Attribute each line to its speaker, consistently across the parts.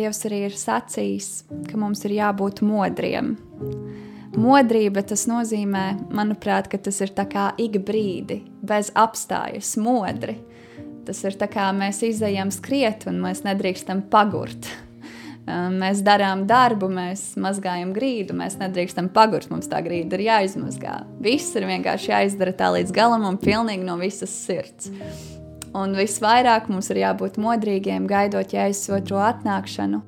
Speaker 1: Dievs arī ir sacījis, ka mums ir jābūt modriem. Modrība tas nozīmē, manuprāt, ka tas ir tā kā ik brīdi, bez apstājas, modri. Tas ir tā kā mēs izējām skriet un mēs nedrīkstam pagurt. Mēs darām darbu, mēs mazgājam grīdu, mēs nedrīkstam pagurt, mums tā grīda ir jāizmazgā. Viss ir vienkārši jāizdara tā līdz galam un pilnīgi no visas sirds. Un visvairāk mums ir jābūt modrīgiem, gaidot jēzus otro atnākšanu.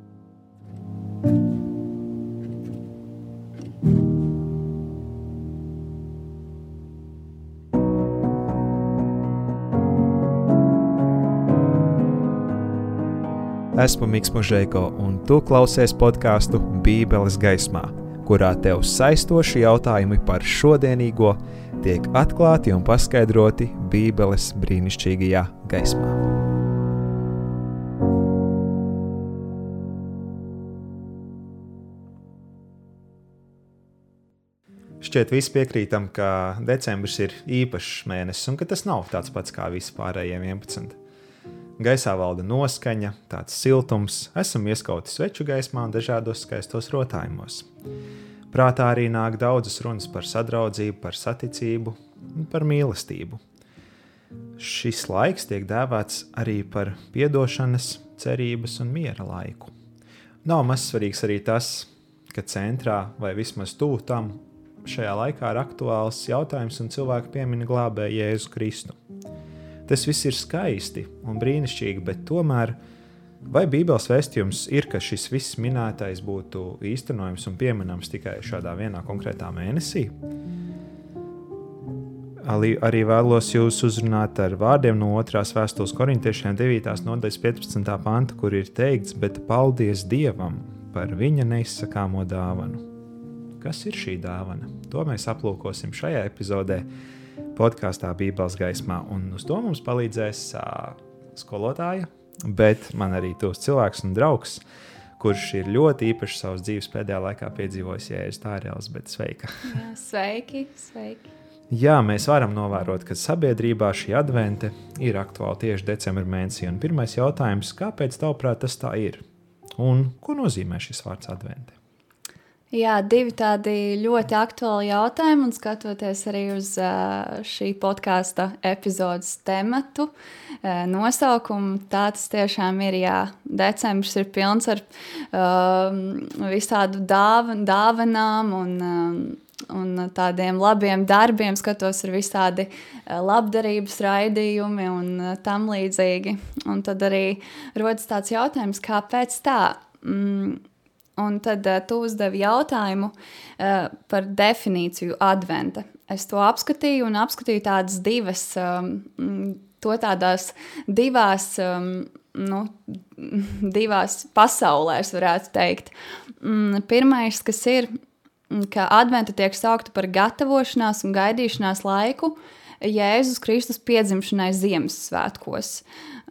Speaker 2: Esmu Mikls Mūžēko, un tu klausies podkāstu Bībeles gaismā, kurā tev saistoši jautājumi par šodienīgo tiek atklāti un paskaidroti Bībeles brīnišķīgajā gaismā. Šķiet, visi piekrītam, ka decembris ir īpašs mēnesis un ka tas nav tāds pats kā visi pārējie 11. Gaisā valda noskaņa, tāds siltums, esam ieskauti sveču gaismā un dažādos skaistos rotājumos. Prātā arī nāk daudzas runas par sadraudzību, par saticību un par mīlestību. Šis laiks tiek dēvēts arī par atdošanas, cerības un miera laiku. Nav maz svarīgs arī tas, ka centrā vai vismaz tuvu tam šajā laikā ir aktuāls jautājums un cilvēki piemina glābēju Jēzu Kristu. Tas viss ir skaisti un brīnišķīgi, bet tomēr vai Bībeles vēstījums ir, ka šis viss minētais būtu īstenojams un pieminams tikai šādā vienā konkrētā mēnesī? Arī, arī vēlos jūs uzrunāt ar vārdiem no 2. vēstules korintiešiem 9. nodaļas 15. panta, kur ir teikts, bet paldies Dievam par viņa neizsakāmo dāvanu. Kas ir šī dāvana? To mēs aplūkosim šajā epizodē podkāstā Bībeles gaismā. Un uz to mums palīdzēs uh, skolotāja, bet man arī tos cilvēks un draugs, kurš ir ļoti īpaši savas dzīves pēdējā laikā piedzīvojis tā ir Elizabete. Sveika!
Speaker 1: Jā, sveiki! sveiki.
Speaker 2: Jā, mēs varam novērot, ka sabiedrībā šī advente ir aktuāla tieši decembra mēnesī. Un pirmais jautājums, kāpēc tavuprāt tas tā ir? Un ko nozīmē šis vārds advente?
Speaker 1: Jā, divi tādi ļoti aktuāli jautājumi, un skatoties arī uz šī podkāstu epizodes tematu, nosaukumu, tā tas tiešām ir. Jā, decembris ir pilns ar visādu dāvan, dāvanām un, un tādiem labiem darbiem. Skatos, ir visādi labdarības raidījumi un tam līdzīgi. Un tad arī rodas tāds jautājums, kāpēc tā? Mm, Un tad uh, tu uzdevi jautājumu uh, par definīciju adventa. Es to apskatīju un apskatīju tādas divas, um, to tādās divās, um, nu, divās pasaulēs, varētu teikt. Um, pirmais, kas ir, ka adventa tiek saukta par gatavošanās un gaidīšanās laiku Jēzus Kristus piedzimšanai Ziemassvētkos.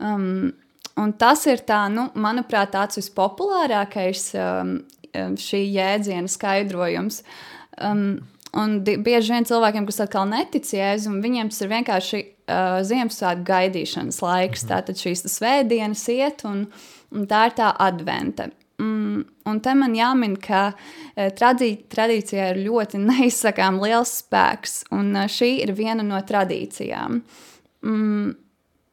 Speaker 1: Um, Un tas ir tā, nu, manuprāt, tāds vispopulārākais um, um šī jēdziena skaidrojums. Um, un bieži vien cilvēkiem, kas atkal netic jēzum, viņiem tas ir vienkārši uh, Ziemassvētku gaidīšanas laiks. Mhm. Tātad šīs svētdienas iet, un, un tā ir tā advente. Mm, un te man jāmin, ka uh, tradī, tradīcijā ir ļoti neizsakām liels spēks, un uh, šī ir viena no tradīcijām. Mm,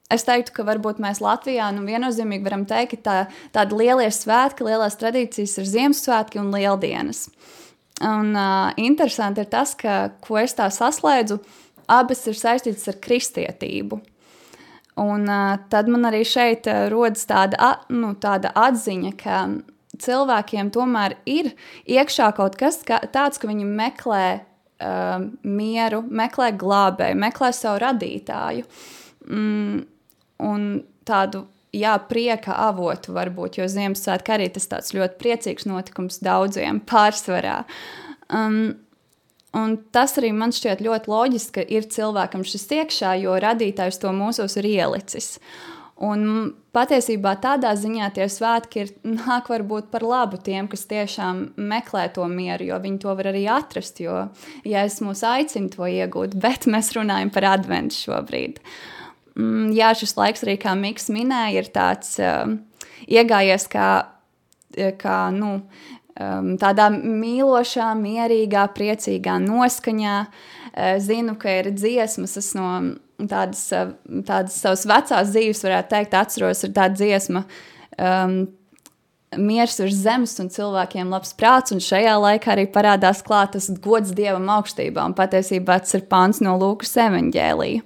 Speaker 1: Es teiktu, ka varbūt mēs Latvijā nu, viennozīmīgi varam teikt, ka tā, tādi lielie svētki, lielās tradīcijas ir Ziemassvētki un Lieldienas. Un uh, interesanti ir tas, ka, ko es tā saslēdzu, abas ir saistītas ar kristietību. Un uh, tad man arī šeit rodas tāda, nu, tāda atziņa, ka cilvēkiem tomēr ir iekšā kaut kas kā, tāds, ka viņi meklē uh, mieru, meklē glābēju, meklē savu radītāju. Mm, un tādu jā, prieka avotu varbūt, jo Ziemassvētka arī tas tāds ļoti priecīgs notikums daudziem pārsvarā. Um, un tas arī man šķiet ļoti loģiski, ka ir cilvēkam šis iekšā, jo radītājs to mūsos ir ielicis. Un patiesībā tādā ziņā tie svētki ir nāk varbūt par labu tiem, kas tiešām meklē to mieru, jo viņi to var arī atrast, jo, ja es mūs aicinu to iegūt, bet mēs runājam par adventu šobrīd. Uh, mm, jā, šis laiks arī, kā Mikls minēja, ir tāds uh, iegājies kā kā nu, um, tādā mīlošā, mierīgā, priecīgā noskaņā. Uh, zinu, ka ir dziesmas, es no tādas, tādas savas vecās dzīves, varētu teikt, atceros, ir tāda dziesma. Um, Mieres virs zemes un cilvēkiem labs prāts, un šajā laikā arī parādās klāt tas gods dievam augstībā. Un patiesībā tas ir pāns no Lūkas evanģēlija.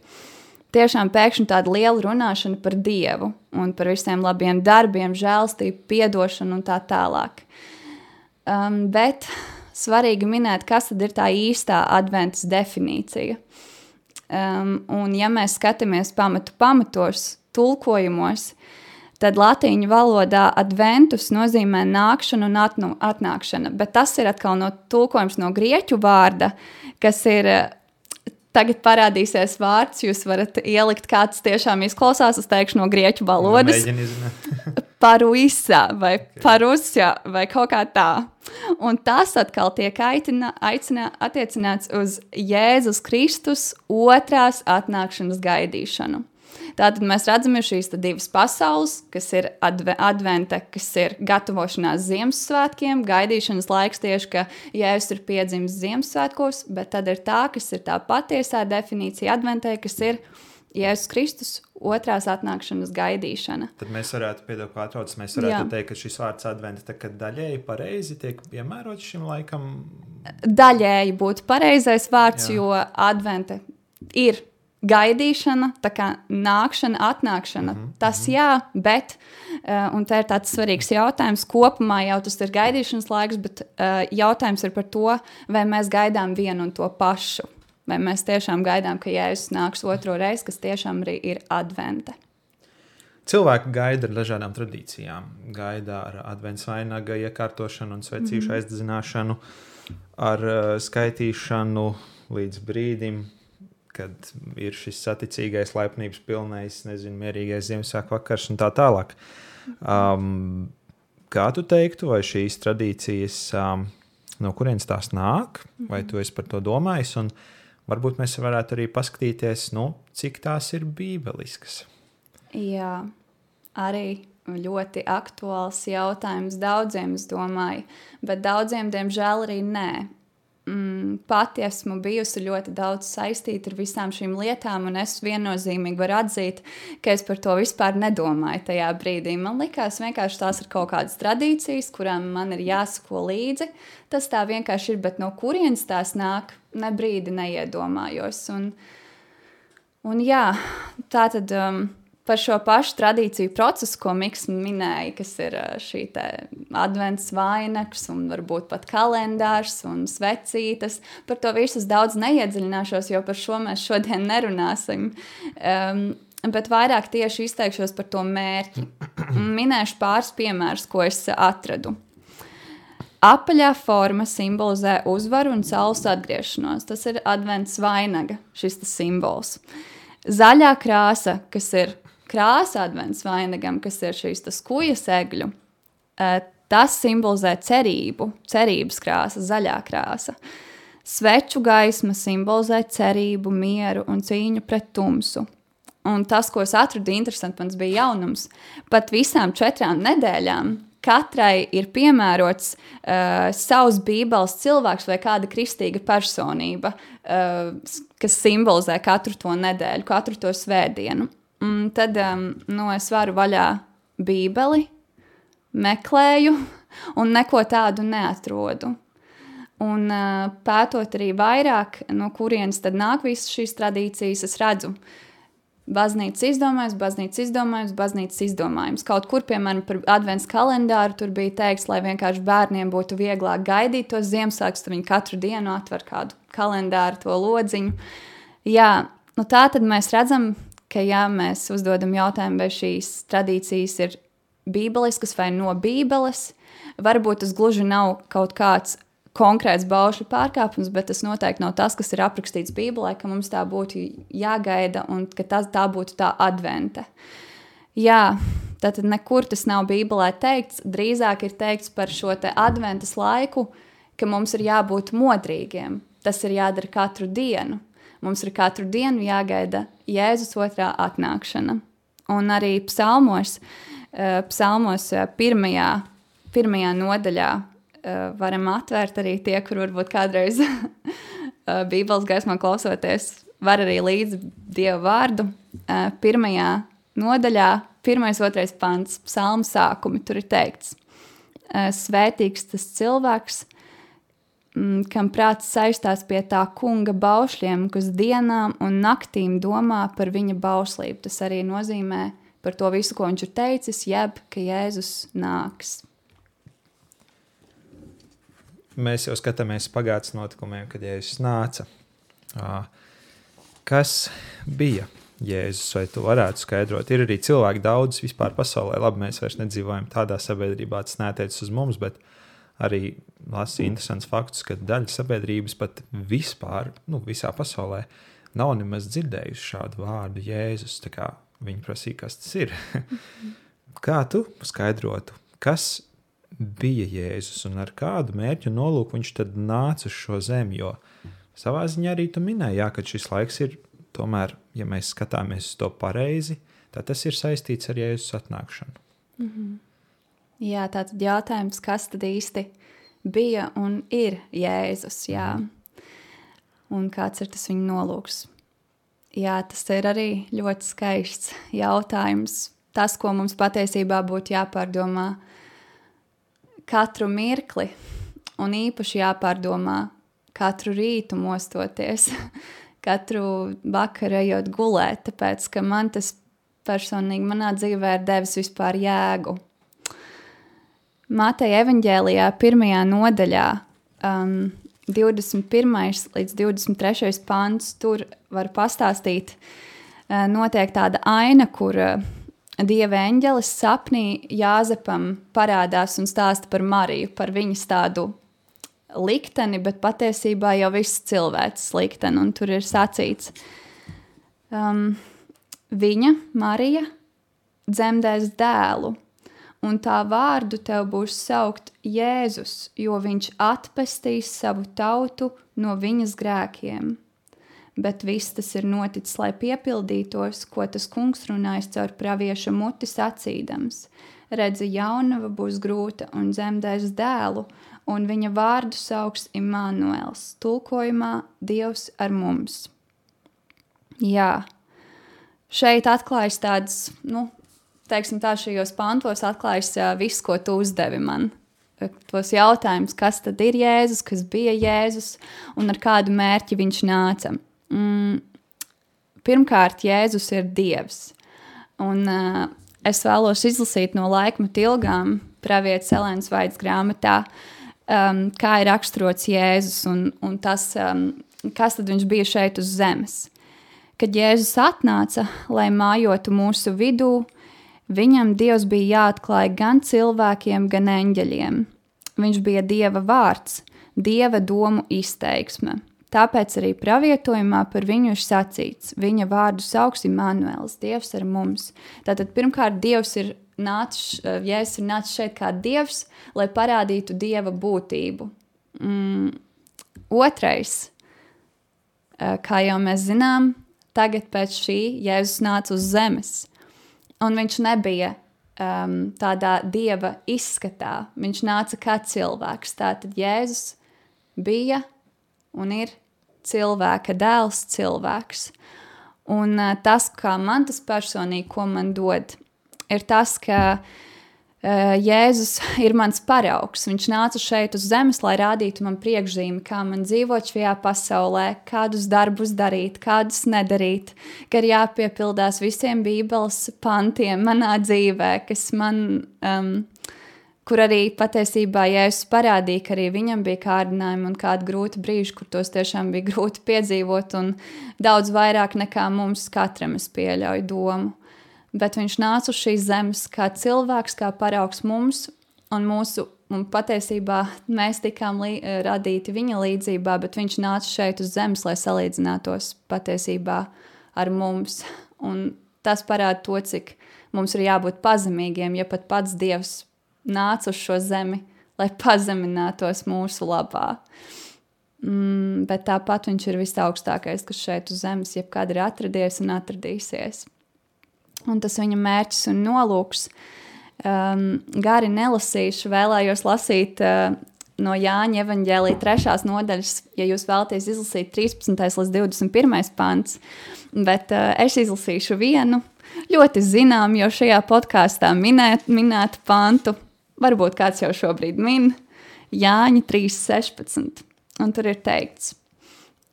Speaker 1: Tiešām pēkšņi tāda liela runāšana par dievu un par visiem labiem darbiem, žēlstību, piedošanu un tā tālāk. Um, bet svarīgi minēt, kas tad ir tā īstā adventas definīcija. Um, un ja mēs skatāmies pamatu pamatos, tulkojumos, tad latīņu valodā adventus nozīmē nākšanu un atnu, atnākšana, bet tas ir atkal no tulkojums no grieķu vārda, kas ir Tagad parādīsies vārds, jūs varat ielikt, kāds tiešām izklausās. Es teikšu no grieķu valodas. Paruisa vai okay. parusja vai kaut kā tā. Un tas atkal tiek aitina, aicinā, attiecināts uz Jēzus Kristus otrās atnākšanas gaidīšanu. Tātad mēs redzam šīs divas pasaules, kas ir adve, advente, kas ir gatavošanās Ziemassvētkiem, gaidīšanas laiks tieši, ka Jēzus ir piedzimis Ziemassvētkos, bet tad ir tā, kas ir tā patiesā definīcija adventē, kas ir Jēzus Kristus otrās atnākšanas gaidīšana.
Speaker 2: Tad mēs varētu, piedot pārtrauc, mēs varētu Jā. teikt, ka šis vārds adventa daļēji pareizi tiek piemērots šim laikam?
Speaker 1: Daļēji būtu pareizais vārds, Jā. jo adventa ir gaidīšana, tā kā nākšana, atnākšana. Mm -hmm. Tas mhm. jā, bet, uh, un tā ir tāds svarīgs jautājums, kopumā jau tas ir gaidīšanas laiks, bet uh, jautājums ir par to, vai mēs gaidām vienu un to pašu. Vai mēs tiešām gaidām, ka Jēzus nāks otro reizi, kas tiešām arī ir advente.
Speaker 2: Cilvēki gaida ar dažādām tradīcijām. Gaida ar adventu vainaga iekārtošanu un svecīšu mm -hmm. aizdedzināšanu, ar uh, skaitīšanu līdz brīdim, kad ir šis saticīgais, laipnības pilnais, nezinu, mierīgais Ziemassvētku vakars un tā tālāk. Um, kā tu teiktu, vai šīs tradīcijas, um, no kurienes tās nāk, vai tu esi par to domājis? Un varbūt mēs varētu arī paskatīties, nu, cik tās ir bībeliskas.
Speaker 1: Jā, arī ļoti aktuāls jautājums daudziem, es domāju, bet daudziem, diemžēl, arī nē mm, pati esmu bijusi ļoti daudz saistīta ar visām šīm lietām, un es viennozīmīgi varu atzīt, ka es par to vispār nedomāju tajā brīdī. Man liekas, vienkārši tās ir kaut kādas tradīcijas, kurām man ir jāsako līdzi. Tas tā vienkārši ir, bet no kurienes tās nāk, ne brīdi neiedomājos. Un, un jā, tā tad. Um, par šo pašu tradīciju procesu, ko Mikls minēja, kas ir šī advents vainags un varbūt pat kalendārs un svecītes. Par to visu es daudz neiedziļināšos, jo par šo mēs šodien nerunāsim. Um, bet vairāk tieši izteikšos par to mērķi. Minēšu pāris piemērus, ko es atradu. Apaļā forma simbolizē uzvaru un saules atgriešanos. Tas ir advents vainaga, šis simbols. Zaļā krāsa, kas ir krāsa advents vainagam, kas ir šīs skujas egļu, tas simbolizē cerību, cerības krāsa, zaļā krāsa. Sveču gaisma simbolizē cerību, mieru un cīņu pret tumsu. Un tas, ko es atradu interesanti, bija jaunums. Pat visām četrām nedēļām katrai ir piemērots uh, savs bībeles cilvēks vai kāda kristīga personība, uh, kas simbolizē katru to nedēļu, katru to svētdienu. Un tad um, nu, es varu vaļā Bībeli, meklēju, un neko tādu neatrodu. Un uh, pētot arī vairāk, no kurienes tad nāk visas šīs tradīcijas, es redzu, baznīcas izdomājums, baznīcas izdomājums, baznīcas izdomājums. Kaut kur, piemēram, par adventu kalendāru tur bija teikts, lai vienkārši bērniem būtu vieglāk gaidīt tos Ziemassvētkus, tad viņi katru dienu atver kādu kalendāru, to lodziņu. Jā, nu tā tad mēs redzam, ka, ja mēs uzdodam jautājumu, vai šīs tradīcijas ir bībeliskas vai no Bībeles, varbūt tas gluži nav kaut kāds konkrēts baušļu pārkāpums, bet tas noteikti nav tas, kas ir aprakstīts Bībelē, ka mums tā būtu jāgaida un ka tas, tā būtu tā advente. Jā, tātad nekur tas nav Bībelē teikts, drīzāk ir teikts par šo te adventas laiku, ka mums ir jābūt modrīgiem. Tas ir jādara katru dienu. Mums ir katru dienu jāgaida Jēzus otrā atnākšana. Un arī psalmos, eh, psalmos eh, pirmajā pirmajā nodaļā uh, varam atvērt arī tie, kur varbūt kādreiz Bībeles gaismā klausoties, var arī līdzi Dievu vārdu. Pirmajā nodaļā, pirmais, otrais pants, psalmu sākumi, tur ir teikts, svētīgs tas cilvēks, kam prāts saistās pie tā kunga baušļiem, kas dienām un naktīm domā par viņa bauslību. Tas arī nozīmē par to visu, ko viņš ir teicis, jeb ka Jēzus nāks.
Speaker 2: Mēs jau skatāmies pagātnes notikumiem, kad Jēzus nāca. Kas bija Jēzus, vai tu varētu skaidrot? Ir arī cilvēki daudz vispār pasaulē. Labi, mēs vairs nedzīvojam tādā sabiedrībā, tas neatiecas uz mums, bet arī lasīju interesants fakts, ka daļa sabiedrības pat vispār, nu, visā pasaulē nav nemaz dzirdējusi šādu vārdu Jēzus. Viņi prasīja, kas tas ir. Kā tu skaidrotu, kas bija Jēzus un ar kādu mērķu un nolūku viņš tad nāca uz šo zemi? Jo savā ziņā arī tu minēji, jā, ka šis laiks ir tomēr, ja mēs skatāmies uz to pareizi, tad tas ir saistīts ar Jēzus atnākšanu.
Speaker 1: Mm -hmm. Jā, tāds jautājums, kas tad īsti bija un ir Jēzus, jā. Mm. Un kāds ir tas viņa nolūks? Jā, tas ir arī ļoti skaists jautājums. Tas, ko mums patiesībā būtu jāpārdomā, katru mirkli, un īpaši jāpārdomā katru rītu mostoties, katru vakaru ejot gulēt, tāpēc ka man tas personīgi manā dzīvē ir devis vispār jēgu. Mateja evanģēlijā pirmajā nodaļā, um, 21. līdz 23. pāns, tur var pastāstīt, uh, notiek tāda aina, kur uh, Dieva eņģelis sapnī Jāzepam parādās un stāsta par Mariju, par viņas tādu likteni, bet patiesībā jau viss cilvēks likteni, un tur ir sacīts, um, viņa, Marija, dzemdēs dēlu, un tā vārdu tev būs saukt Jēzus, jo viņš atpestīs savu tautu no viņas grēkiem bet viss tas ir noticis, lai piepildītos, ko tas kungs runājis caur pravieša muti sacīdams. Redzi, jaunava būs grūta un dzemdēs dēlu, un viņa vārdu sauks Imānuēls, tulkojumā Dievs ar mums. Jā, šeit atklājas tādas, nu, teiksim tā, šajos pantos atklājas uh, viss, ko tu uzdevi man. Tos jautājumus, kas tad ir Jēzus, kas bija Jēzus un ar kādu mērķi viņš nāca. Mm, pirmkārt, Jēzus ir Dievs. Un, uh, es vēlos izlasīt no laikmeta ilgām pravietas Elēnas Vaidas grāmatā, um, kā ir raksturots Jēzus un, un tas, um, kas tad viņš bija šeit uz zemes. Kad Jēzus atnāca, lai mājotu mūsu vidū, viņam Dievs bija jāatklāj gan cilvēkiem, gan eņģeļiem. Viņš bija Dieva vārds, Dieva domu izteiksme. Tāpēc arī pravietojumā par viņu ir sacīts, viņa vārdu sauks Imants, Dievs ar mums. Tātad pirmkārt, Dievs ir nācis, eh, Jēzus ir nācis šeit kā Dievs, lai parādītu Dieva būtību. Mm. Otrais, eh, kā jau mēs zinām, tagad pēc šī Jēzus nāca uz zemes, un viņš nebija um, tādā Dieva izskatā, viņš nāca kā cilvēks. Tātad Jēzus bija un ir cilvēka dēls, cilvēks. Un uh, tas, kā man tas personīgi, ko man dod, ir tas, ka uh, Jēzus ir mans paraugs. Viņš nāca šeit uz zemes, lai rādītu man priekšzīmi, kā man dzīvot šajā pasaulē, kādus darbus darīt, kādus nedarīt, ka ir jāpiepildās visiem Bībeles pantiem manā dzīvē, kas man um, kur arī patiesībā Jēzus parādīja, ka arī viņam bija kārdinājumi un kādi grūti brīži, kur tos tiešām bija grūti piedzīvot, un daudz vairāk nekā mums katram es pieļauju domu. Bet viņš nāca uz šīs zemes kā cilvēks, kā paraugs mums, un mūsu un patiesībā mēs tikām lī, radīti viņa līdzjūtībā, bet viņš nāca šeit uz zemes, lai salīdzinātos patiesībā ar mums. Un tas parāda to, cik mums ir jābūt pazemīgiem, ja pat pats Dievs nāca uz šo zemi, lai pazeminātos mūsu labā. Mm, bet tāpat viņš ir visaugstākais, kas šeit uz zemes jebkad ir atradies un atradīsies. Un tas viņa mērķis un nolūks um, gari nelasīšu, vēlējos lasīt uh, no Jāņa evanģēlīja trešās nodaļas, ja jūs vēlaties izlasīt 13. līdz 21. pants, bet uh, es izlasīšu vienu ļoti zinām, jo šajā podkāstā minēt, minētu pantu, varbūt kāds jau šobrīd min, Jāņa 3.16. Un tur ir teikts,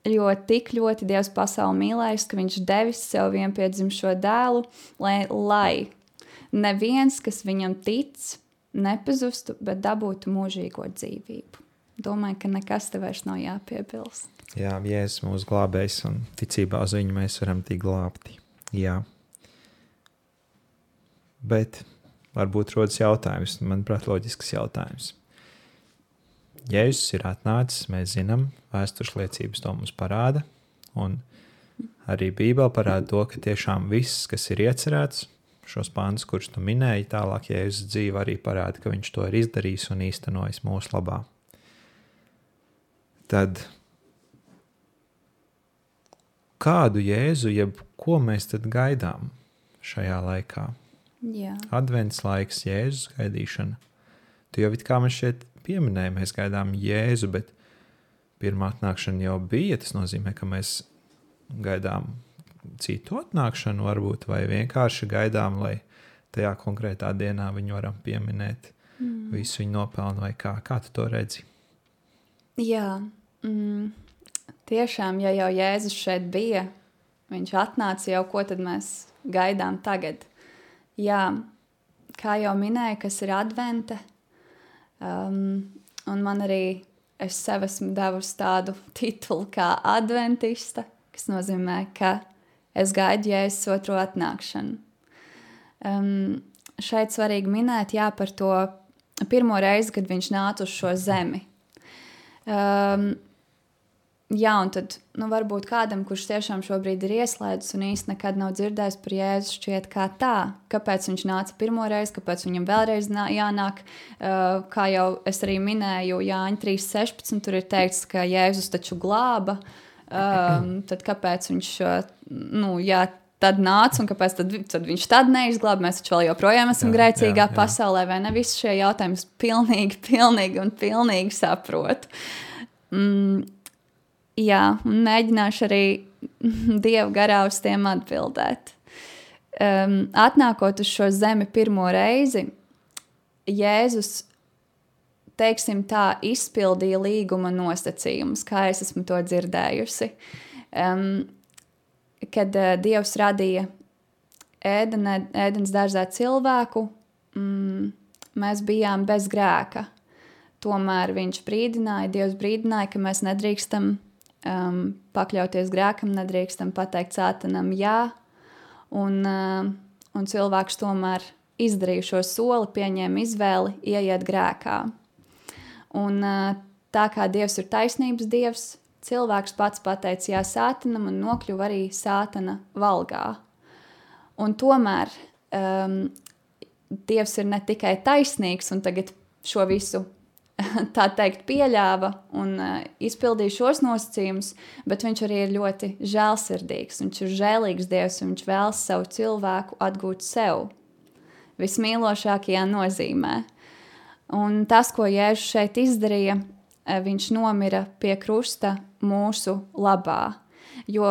Speaker 1: jo tik ļoti Dievs pasauli mīlējis, ka viņš devis sev vienpiedzimšo dēlu, lai, lai neviens, kas viņam tic, nepazustu, bet dabūtu mūžīgo dzīvību. Domāju, ka nekas te vairs nav jāpiebilst.
Speaker 2: Jā, Jēzus mūsu glābējs un ticībā uz viņu mēs varam tikt glābti. Jā. Bet varbūt rodas jautājums, manuprāt, loģisks jautājums. Jēzus ir atnācis, mēs zinām, vēstures liecības to mums parāda. Un arī Bībele parāda to, ka tiešām viss, kas ir iecerēts, šos pāns, kurus tu minēji, tālāk Jēzus dzīve arī parāda, ka viņš to ir izdarījis un īstenojis mūsu labā. Tad kādu jēzu, jeb ko mēs tad gaidām šajā laikā?
Speaker 1: Jā.
Speaker 2: Advents laiks, Jēzus gaidīšana. Tu jau it kā man šeit pieminēji, mēs gaidām Jēzu, bet pirmā atnākšana jau bija. Tas nozīmē, ka mēs gaidām citu atnākšanu, varbūt, vai vienkārši gaidām, lai tajā konkrētā dienā viņu varam pieminēt, mm. visu viņu nopelnu, vai kā, kā tu to redzi?
Speaker 1: Jā, mm, tiešām, ja jau Jēzus šeit bija, viņš atnāca jau, ko tad mēs gaidām tagad? Jā, kā jau minēju, kas ir advente, Um, un man arī es sev esmu devusi tādu titulu kā adventista, kas nozīmē, ka es gaidu jēzus otro atnākšanu. Um, šeit svarīgi minēt jā, par to pirmo reizi, kad viņš nāca uz šo zemi. Um, Jā, un tad nu, varbūt kādam, kurš tiešām šobrīd ir ieslēdzis un īstenībā nekad nav dzirdējis par Jēzu, šķiet, kā tā, kāpēc viņš nāca pirmo reizi, kāpēc viņam vēlreiz jānāk. Uh, kā jau es arī minēju, Jāņa 3.16. tur ir teikts, ka Jēzus taču glāba. Um, tad kāpēc viņš nu, jā, tad nāca un kāpēc tad, tad viņš tad neizglāba? Mēs taču vēl joprojām esam jā, grēcīgā jā, jā. pasaulē, vai ne? Visi šie jautājumi es pilnīgi, pilnīgi un pilnīgi saprotu. Mm, jā, un mēģināšu arī Dievu garā uz tiem atbildēt. Um, atnākot uz šo zemi pirmo reizi, Jēzus, teiksim tā, izpildīja līguma nosacījumus, kā es esmu to dzirdējusi. Um, kad uh, Dievs radīja ēdene, ēdienas dārzā cilvēku, mm, mēs bijām bez grēka. Tomēr viņš brīdināja, Dievs brīdināja, ka mēs nedrīkstam um, pakļauties grēkam, nedrīkstam pateikt sātanam jā. Un, uh, un cilvēks tomēr izdarīja šo soli, pieņēma izvēli, ieiet grēkā. Un, uh, tā kā Dievs ir taisnības Dievs, cilvēks pats pateica jā sātanam un nokļuva arī sātana valgā. Un tomēr um, Dievs ir ne tikai taisnīgs un tagad šo visu tā teikt, pieļāva un uh, izpildīja šos nosacījumus, bet viņš arī ir ļoti žēlsirdīgs. Viņš ir žēlīgs Dievs un viņš vēlas savu cilvēku atgūt sev vismīlošākajā nozīmē. Un tas, ko Jēzus šeit izdarīja, uh, viņš nomira pie krusta mūsu labā. Jo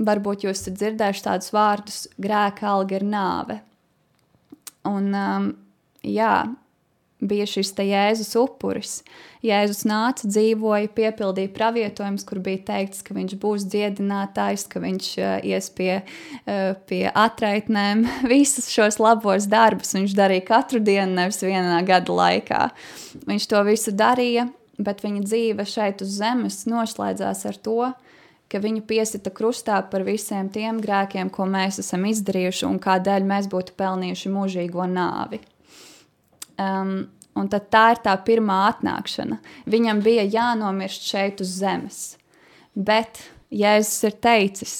Speaker 1: varbūt jūs esat dzirdējuši tādus vārdus, grēka alga ir nāve. Un, um, jā, bija šis Jēzus upuris. Jēzus nāca, dzīvoja, piepildīja pravietojumus, kur bija teikts, ka viņš būs dziedinātājs, ka viņš uh, ies pie, uh, pie atraitnēm. Visus šos labos darbus viņš darīja katru dienu, nevis vienā gada laikā. Viņš to visu darīja, bet viņa dzīve šeit uz zemes noslēdzās ar to, ka viņu piesita krustā par visiem tiem grēkiem, ko mēs esam izdarījuši un kādēļ mēs būtu pelnījuši mūžīgo nāvi. Um, un tad tā ir tā pirmā atnākšana. Viņam bija jānomirst šeit uz zemes. Bet Jēzus ir teicis,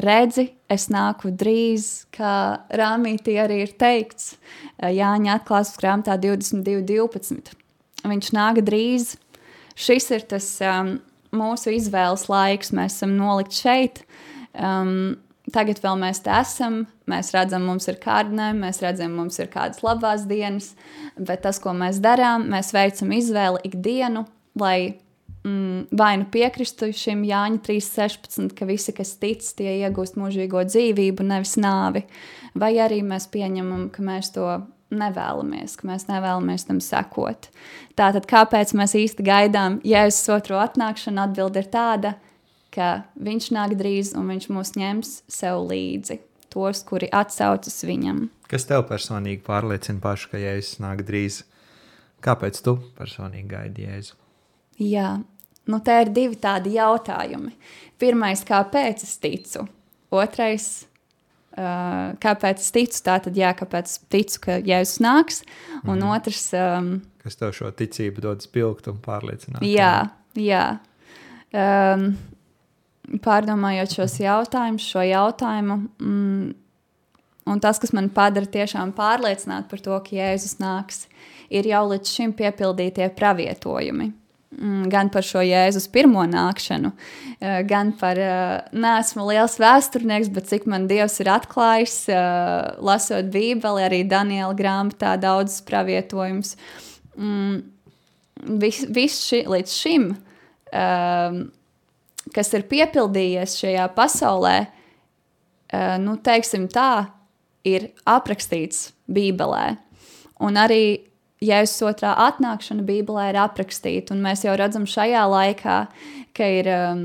Speaker 1: redzi, es nāku drīz, kā Rāmītī arī ir teikts Jāņa atklāsmes grāmatā 22.12. Viņš nāk drīz. Šis ir tas um, mūsu izvēles laiks. Mēs esam nolikt šeit. Um, tagad vēl mēs te esam, mēs redzam, mums ir kārdinājumi, mēs redzam, mums ir kādas labās dienas, bet tas, ko mēs darām, mēs veicam izvēli ikdienu, lai mm, vai nu piekristu šim Jāņa 3.16, ka visi, kas tic, tie iegūst mūžīgo dzīvību, nevis nāvi, vai arī mēs pieņemam, ka mēs to nevēlamies, ka mēs nevēlamies tam sekot. Tātad, kāpēc mēs īsti gaidām Jēzus otro atnākšanu? Atbilde ir tāda, ka viņš nāk drīz un viņš mūs ņems sev līdzi. Tos, kuri atsaucas viņam.
Speaker 2: Kas tev personīgi pārliecina pašu, ka Jēzus nāk drīz? Kāpēc tu personīgi gaidi Jēzu?
Speaker 1: Jā, nu te ir divi tādi jautājumi. Pirmais, kāpēc es ticu? Otrais, uh, kāpēc es ticu? Tātad, jā, kāpēc es ticu, ka Jēzus nāks? Un mm. otrs, um,
Speaker 2: kas tev šo ticību dod spilgt un pārliecināt?
Speaker 1: Jā, jā. Um, pārdomājot šos jautājumus, šo jautājumu, mm, un tas, kas man padara tiešām pārliecināt par to, ka Jēzus nāks, ir jau līdz šim piepildītie pravietojumi. Mm, gan par šo Jēzus pirmo nākšanu, eh, gan par, eh, neesmu liels vēsturnieks, bet cik man Dievs ir atklājis, eh, lasot Bībeli, arī Daniela grāmatā daudz pravietojumus. Mm, viss vis ši, līdz šim um, kas ir piepildījies šajā pasaulē, uh, nu, teiksim tā, ir aprakstīts Bībelē. Un arī Jēzus otrā atnākšana Bībelē ir aprakstīta, un mēs jau redzam šajā laikā, ka ir, um,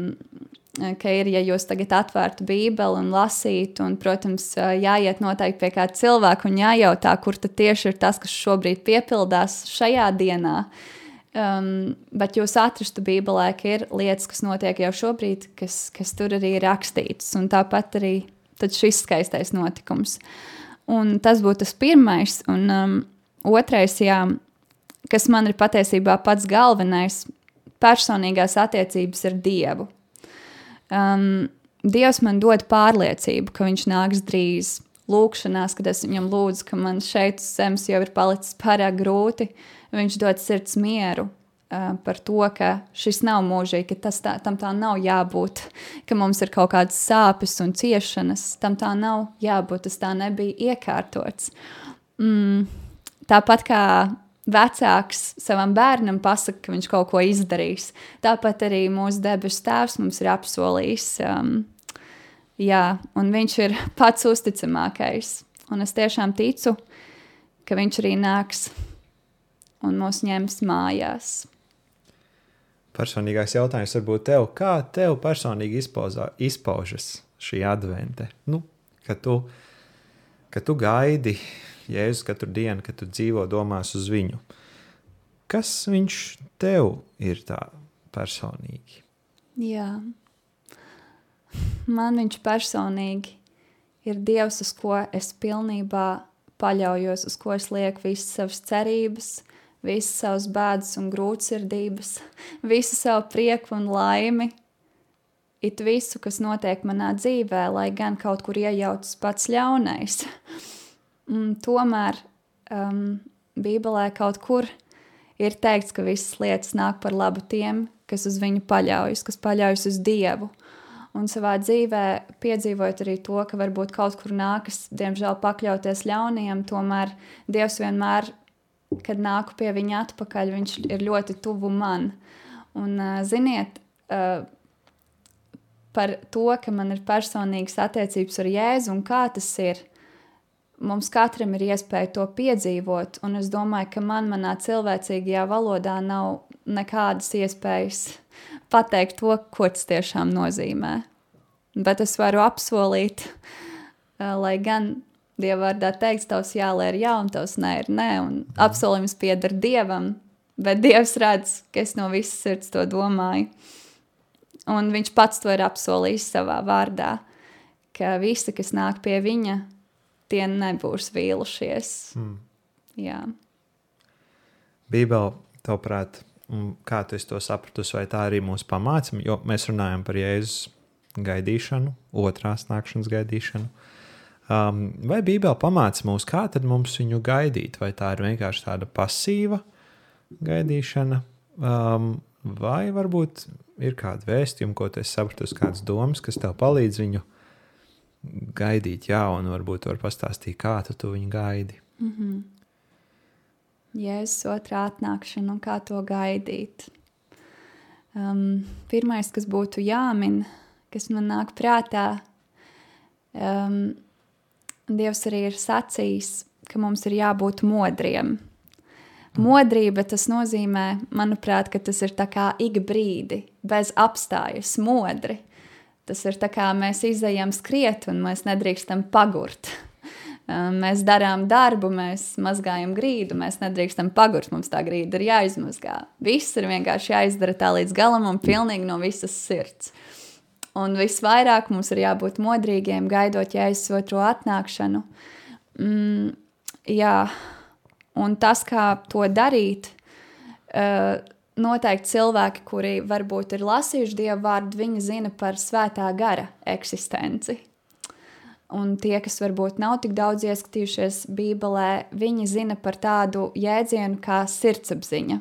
Speaker 1: ka ir ja jūs tagad atvērtu Bībeli un lasītu, un, protams, jāiet noteikti pie kāda cilvēka un jājautā, kur tad tieši ir tas, kas šobrīd piepildās šajā dienā. Uh, Um, bet jūs atrastu Bībelē, ka ir lietas, kas notiek jau šobrīd, kas, kas tur arī ir rakstītas. Un tāpat arī šis skaistais notikums. Un tas būtu tas pirmais. Un um, otrais, jā, kas man ir patiesībā pats galvenais, personīgās attiecības ar Dievu. Um, Dievs man dod pārliecību, ka Viņš nāks drīz. Lūkšanās, kad es viņam lūdzu, ka man šeit uz zemes jau ir palicis pārāk grūti, uh, viņš dod sirds mieru uh, par to, ka šis nav mūžīgi, ka tā, tam tā nav jābūt, ka mums ir kaut kādas sāpes un ciešanas. Tam tā nav jābūt, tas tā nebija iekārtots. Mm, tāpat kā vecāks savam bērnam pasaka, ka viņš kaut ko izdarīs, tāpat arī mūsu debesu tēvs mums ir apsolījis. Um, jā, un viņš ir pats uzticamākais. Un es tiešām ticu, ka viņš arī nāks un mūs ņems mājās.
Speaker 2: Personīgais jautājums varbūt tev, kā tev personīgi izpauzā, izpaužas šī advente? Nu, kad, tu, kad tu gaidi Jēzus katru dienu, kad tu dzīvo domās uz viņu. Kas viņš tev ir tā personīgi?
Speaker 1: Jā, man viņš personīgi ir Dievs, uz ko es pilnībā paļaujos, uz ko es lieku visas savas cerības, visas savas bēdas un grūtsirdības, visu savu prieku un laimi, it visu, kas notiek manā dzīvē, lai gan kaut kur iejaucas pats ļaunais. Un tomēr um, Bībelē kaut kur ir teikts, ka visas lietas nāk par labu tiem, kas uz viņu paļaujas, kas paļaujas uz Dievu. Un savā dzīvē piedzīvojot arī to, ka varbūt kaut kur nākas, diemžēl, pakļauties ļauniem, tomēr Dievs vienmēr kad nāku pie viņa atpakaļ, viņš ir ļoti tuvu man. Un, ziniet, par to, ka man ir personīgas attiecības ar Jēzu un kā tas ir. Mums katram ir iespēja to piedzīvot, un es domāju, ka man, manā cilvēcīgajā valodā, nav nekādas iespējas pateikt to, ko tas tiešām nozīmē. Bet es varu apsolīt, lai gan Dieva vārdā teikts, tavs jālē ir jā, un tavs nē ir nē, un apsolījums pieder Dievam, bet Dievs redz, ka es no visas sirds to domāju. Un viņš pats to ir apsolījis savā vārdā, ka visi, kas nāk pie viņa, tie nebūs vīlušies. Mm. Jā.
Speaker 2: Bībeli, tavuprāt, kā tu to sapratusi, vai tā arī mūsu pamācība, jo mēs runājam par Jēzus gaidīšanu, otrās nākšanas gaidīšanu. Um, vai Bībele pamāca mūs, kā tad mums viņu gaidīt? Vai tā ir vienkārši tāda pasīva gaidīšana, um, vai varbūt ir kāda vēstījuma, ko tu saprati, kādas domas, kas tev palīdz viņu gaidīt jaunu, varbūt var pastāstīt, kā tu to viņu gaidi.
Speaker 1: Mm -hmm. Jēzus otrā atnākšana un kā to gaidīt. Um, pirmais, kas būtu jāmin, kas man nāk prātā, um, Dievs arī ir sacījis, ka mums ir jābūt modriem. Modrība tas nozīmē, manuprāt, ka tas ir tā kā ik brīdi, bez apstājas, modri. Tas ir tā kā mēs izējām skriet un mēs nedrīkstam pagurt. Mēs darām darbu, mēs mazgājam grīdu, mēs nedrīkstam pagurt, mums tā grīda ir jāizmazgā. Viss ir vienkārši jāizdara tā līdz galam un pilnīgi no visas sirds. Un visvairāk mums ir jābūt modrīgiem, gaidot jēzus otro atnākšanu. Mm, jā, un tas, kā to darīt, uh, noteikti cilvēki, kuri varbūt ir lasījuši dievu vārdu, viņi zina par svētā gara eksistenci. Un tie, kas varbūt nav tik daudz ieskatījušies Bībelē, viņi zina par tādu jēdzienu kā sirdsapziņa.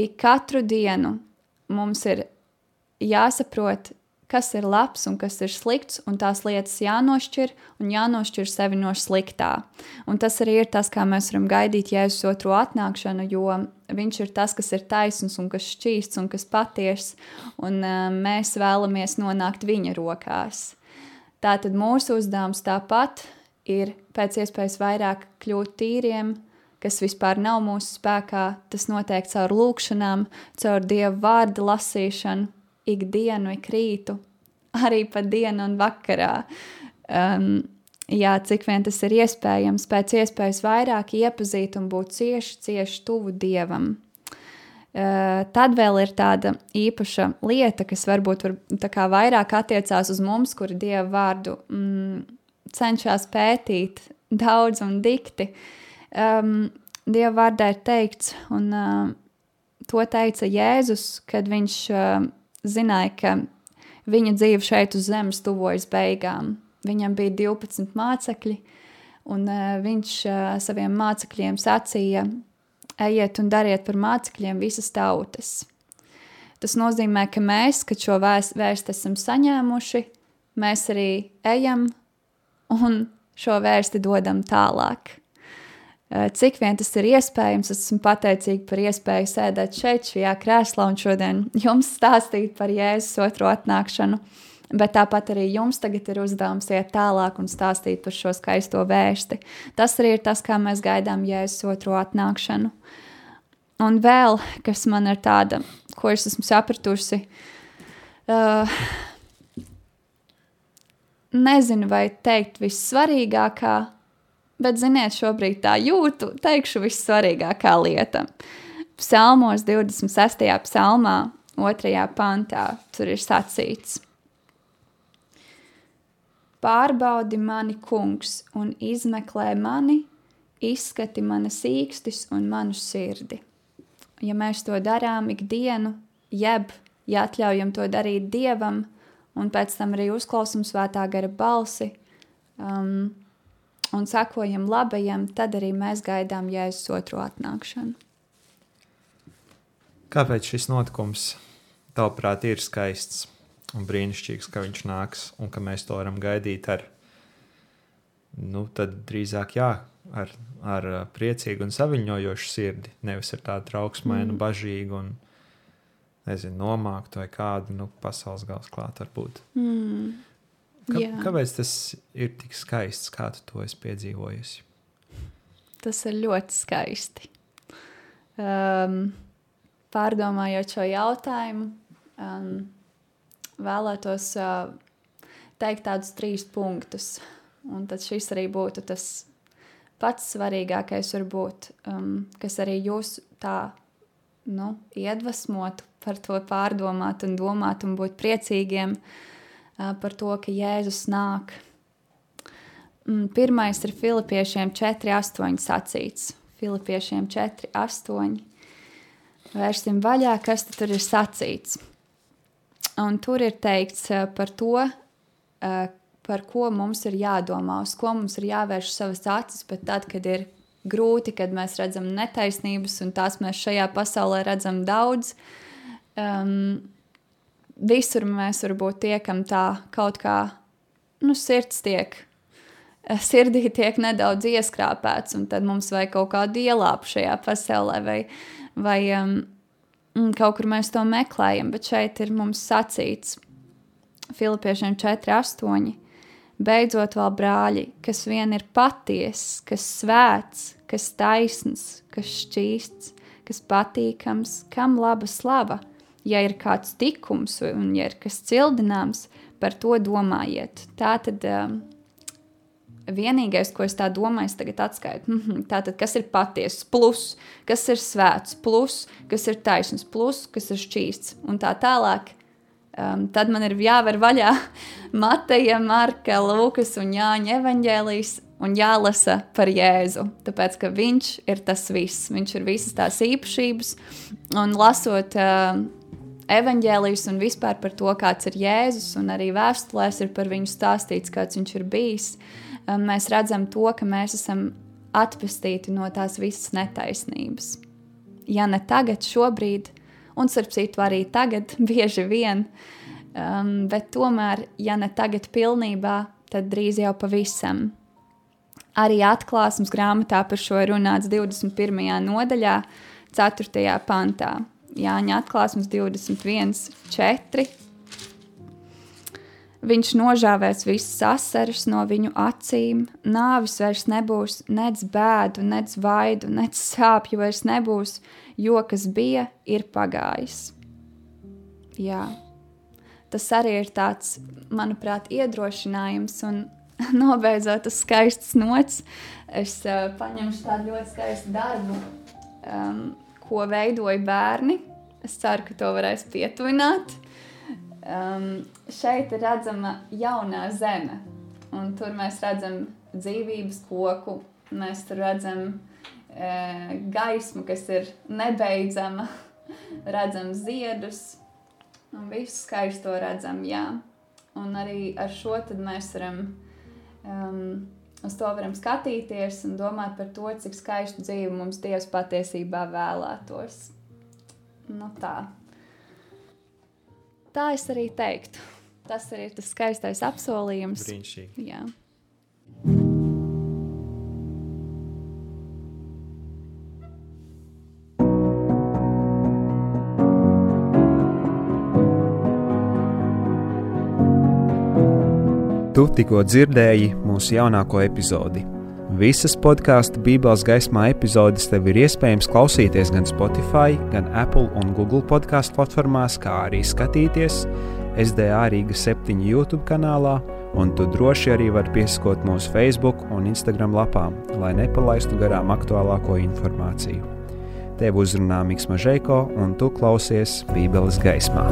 Speaker 1: Ik katru dienu mums ir jāsaprot, kas ir labs un kas ir slikts, un tās lietas jānošķir un jānošķir sevi no sliktā. Un tas arī ir tas, kā mēs varam gaidīt Jēzus otro atnākšanu, jo viņš ir tas, kas ir taisns un kas šķīsts un kas patiess, un uh, mēs vēlamies nonākt viņa rokās. Tātad mūsu uzdevums tāpat ir pēc iespējas vairāk kļūt tīriem, kas vispār nav mūsu spēkā. Tas notiek caur lūkšanām, caur dievu vārdu lasīšanu, ikdienu, ik rītu, arī pa dienu un vakarā. Um, jā, cik vien tas ir iespējams, pēc iespējas vairāk iepazīt un būt cieši, cieši tuvu dievam. Uh, tad vēl ir tāda īpaša lieta, kas varbūt var, vairāk attiecās uz mums, kuri dievu vārdu mm, cenšas pētīt daudz un dikti. Um, Dieva vārdā ir teikts, un uh, to teica Jēzus, kad viņš uh, zināja, ka viņa dzīve šeit uz zemes tuvojas beigām. Viņam bija 12 mācekļi, un uh, viņš uh, saviem mācekļiem sacīja: Ejiet un dariet par mācekļiem visas tautas. Tas nozīmē, ka mēs, kad šo vēstu esam saņēmuši, mēs arī ejam un šo vēsti dodam tālāk. Eh, cik vien tas ir iespējams, es esmu pateicīga par iespēju sēdēt šeit, šajā krēslā un šodien jums stāstīt par Jēzus otro atnākšanu. Bet tāpat arī jums tagad ir uzdevums iet tālāk un stāstīt par šo skaisto vēsti. Tas arī ir tas, kā mēs gaidām Jēzus otro atnākšanu. Un vēl, kas man ir tāda, ko es esmu sapratusi, uh, nezinu, vai teikt vissvarīgākā, bet, ziniet, šobrīd tā jūtu, teikšu, vissvarīgākā lieta. Psalmos 26. psalmā, 2. pantā, tur ir sacīts: Pārbaudi mani, kungs, un izmeklē mani, izskati manas īkstis un manu sirdi. Ja mēs to darām ikdienu, jeb ja atļaujam to darīt dievam, un pēc tam arī uzklausām svētā gara balsi, um, un sakojam labajam, tad arī mēs gaidām Jēzus otro atnākšanu.
Speaker 2: Kāpēc šis notikums, tavuprāt, ir skaists un brīnišķīgs, ka viņš nāks un ka mēs to varam gaidīt ar, nu, tad drīzāk jā, ar, ar priecīgu un saviņojošu sirdi, nevis ar tādu trauksmainu, mm. bažīgu un, nezinu, nomāktu vai kādu, nu, pasaules gals klāt varbūt. Mm. Kā, Jā. kāpēc tas ir tik skaists, kā tu to esi piedzīvojusi?
Speaker 1: Tas ir ļoti skaisti. Um, pārdomājot šo jautājumu, um, vēlētos uh, teikt tādus trīs punktus. Un tad šis arī būtu tas pats svarīgākais, varbūt, um, kas arī jūs tā nu, iedvesmotu par to pārdomāt un domāt un būt priecīgiem. Uh, par to, ka Jēzus nāk. Mm, pirmais ir Filipiešiem 4,8 sacīts. Filipiešiem 4,8. Vērsim vaļā, kas tur ir sacīts. Un tur ir teikts par to, par ko mums ir jādomā, uz ko mums ir jāvērš savas acis, bet tad, kad ir grūti, kad mēs redzam netaisnības, un tās mēs šajā pasaulē redzam daudz, um, visur mēs varbūt tiekam tā kaut kā nu, sirds tiek, sirdī tiek nedaudz ieskrāpēts, un tad mums vajag kaut kādu ielāpu šajā pasaulē, vai, vai um, kaut kur mēs to meklējam, bet šeit ir mums sacīts Filipiešiem 4, 8. Beidzot, vēl brāļi, kas vien ir patiess, kas svēts, kas taisns, kas šķīsts, kas patīkams, kam laba slava. Ja ir kāds tikums un ja ir kas cildināms, par to domājiet. Tā tad um, vienīgais, ko es tā domāju, ir tagad atskaitu. Mm -hmm. Tātad, kas ir patiesa, plus, kas ir svēts, plus, kas ir taisns, plus, kas ir šķīsts un tā tālāk. Um, tad man ir jāver vaļā Mateja, Marka, Lūkas un Jāņa evaņģēlijas un jālasa par Jēzu. Tāpēc, ka viņš ir tas viss, viņš ir visas tās īpašības. Un lasot uh, evaņģēlijas un vispār par to, kāds ir Jēzus, un arī vēstulēs ir par viņu stāstīts, kāds viņš ir bijis, um, mēs redzam to, ka mēs esam atpestīti no tās visas netaisnības. Ja ne tagad, šobrīd, un starp citu arī tagad, bieži vien. Um, bet tomēr, ja ne tagad pilnībā, tad drīz jau pavisam. Arī atklāsmes grāmatā par šo ir runāts 21. nodaļā, 4. pantā. Jāņa atklāsmes 21, 4. Viņš nožāvēs visas asaras no viņu acīm, nāvis vairs nebūs, nec bēdu, nec vaidu, nec sāpju vairs nebūs, jo kas bija, ir pagājis. Jā. Tas arī ir tāds, manuprāt, iedrošinājums un nobeidzot uz skaistas nots. Es uh, paņemšu tādu ļoti skaistu darbu, um, ko veidoja bērni. Es ceru, ka to varēs pietuvināt. Um, šeit ir redzama jaunā zeme, un tur mēs redzam dzīvības koku, mēs tur redzam e, gaismu, kas ir nebeidzama, redzam ziedus, un visu skaisto redzam, jā. Un arī ar šo mēs varam, um, uz to varam skatīties un domāt par to, cik skaistu dzīvi mums Dievs patiesībā vēlētos. Nu tā. Tā es arī teiktu. Tas arī ir tas skaistais apsolījums.
Speaker 2: Brīnišķīgi.
Speaker 1: Jā.
Speaker 2: Tu tikko dzirdēji mūsu jaunāko epizodi. Visas podkāstu Bībeles gaismā epizodes tev ir iespējams klausīties gan Spotify, gan Apple un Google podkāstu platformās, kā arī skatīties SDA Rīga 7 YouTube kanālā, un tu droši arī vari pieskot mūsu Facebook un Instagram lapām, lai nepalaistu garām aktuālāko informāciju. Tev uzrunā Mikls Mažēko, un tu klausies Bībeles gaismā.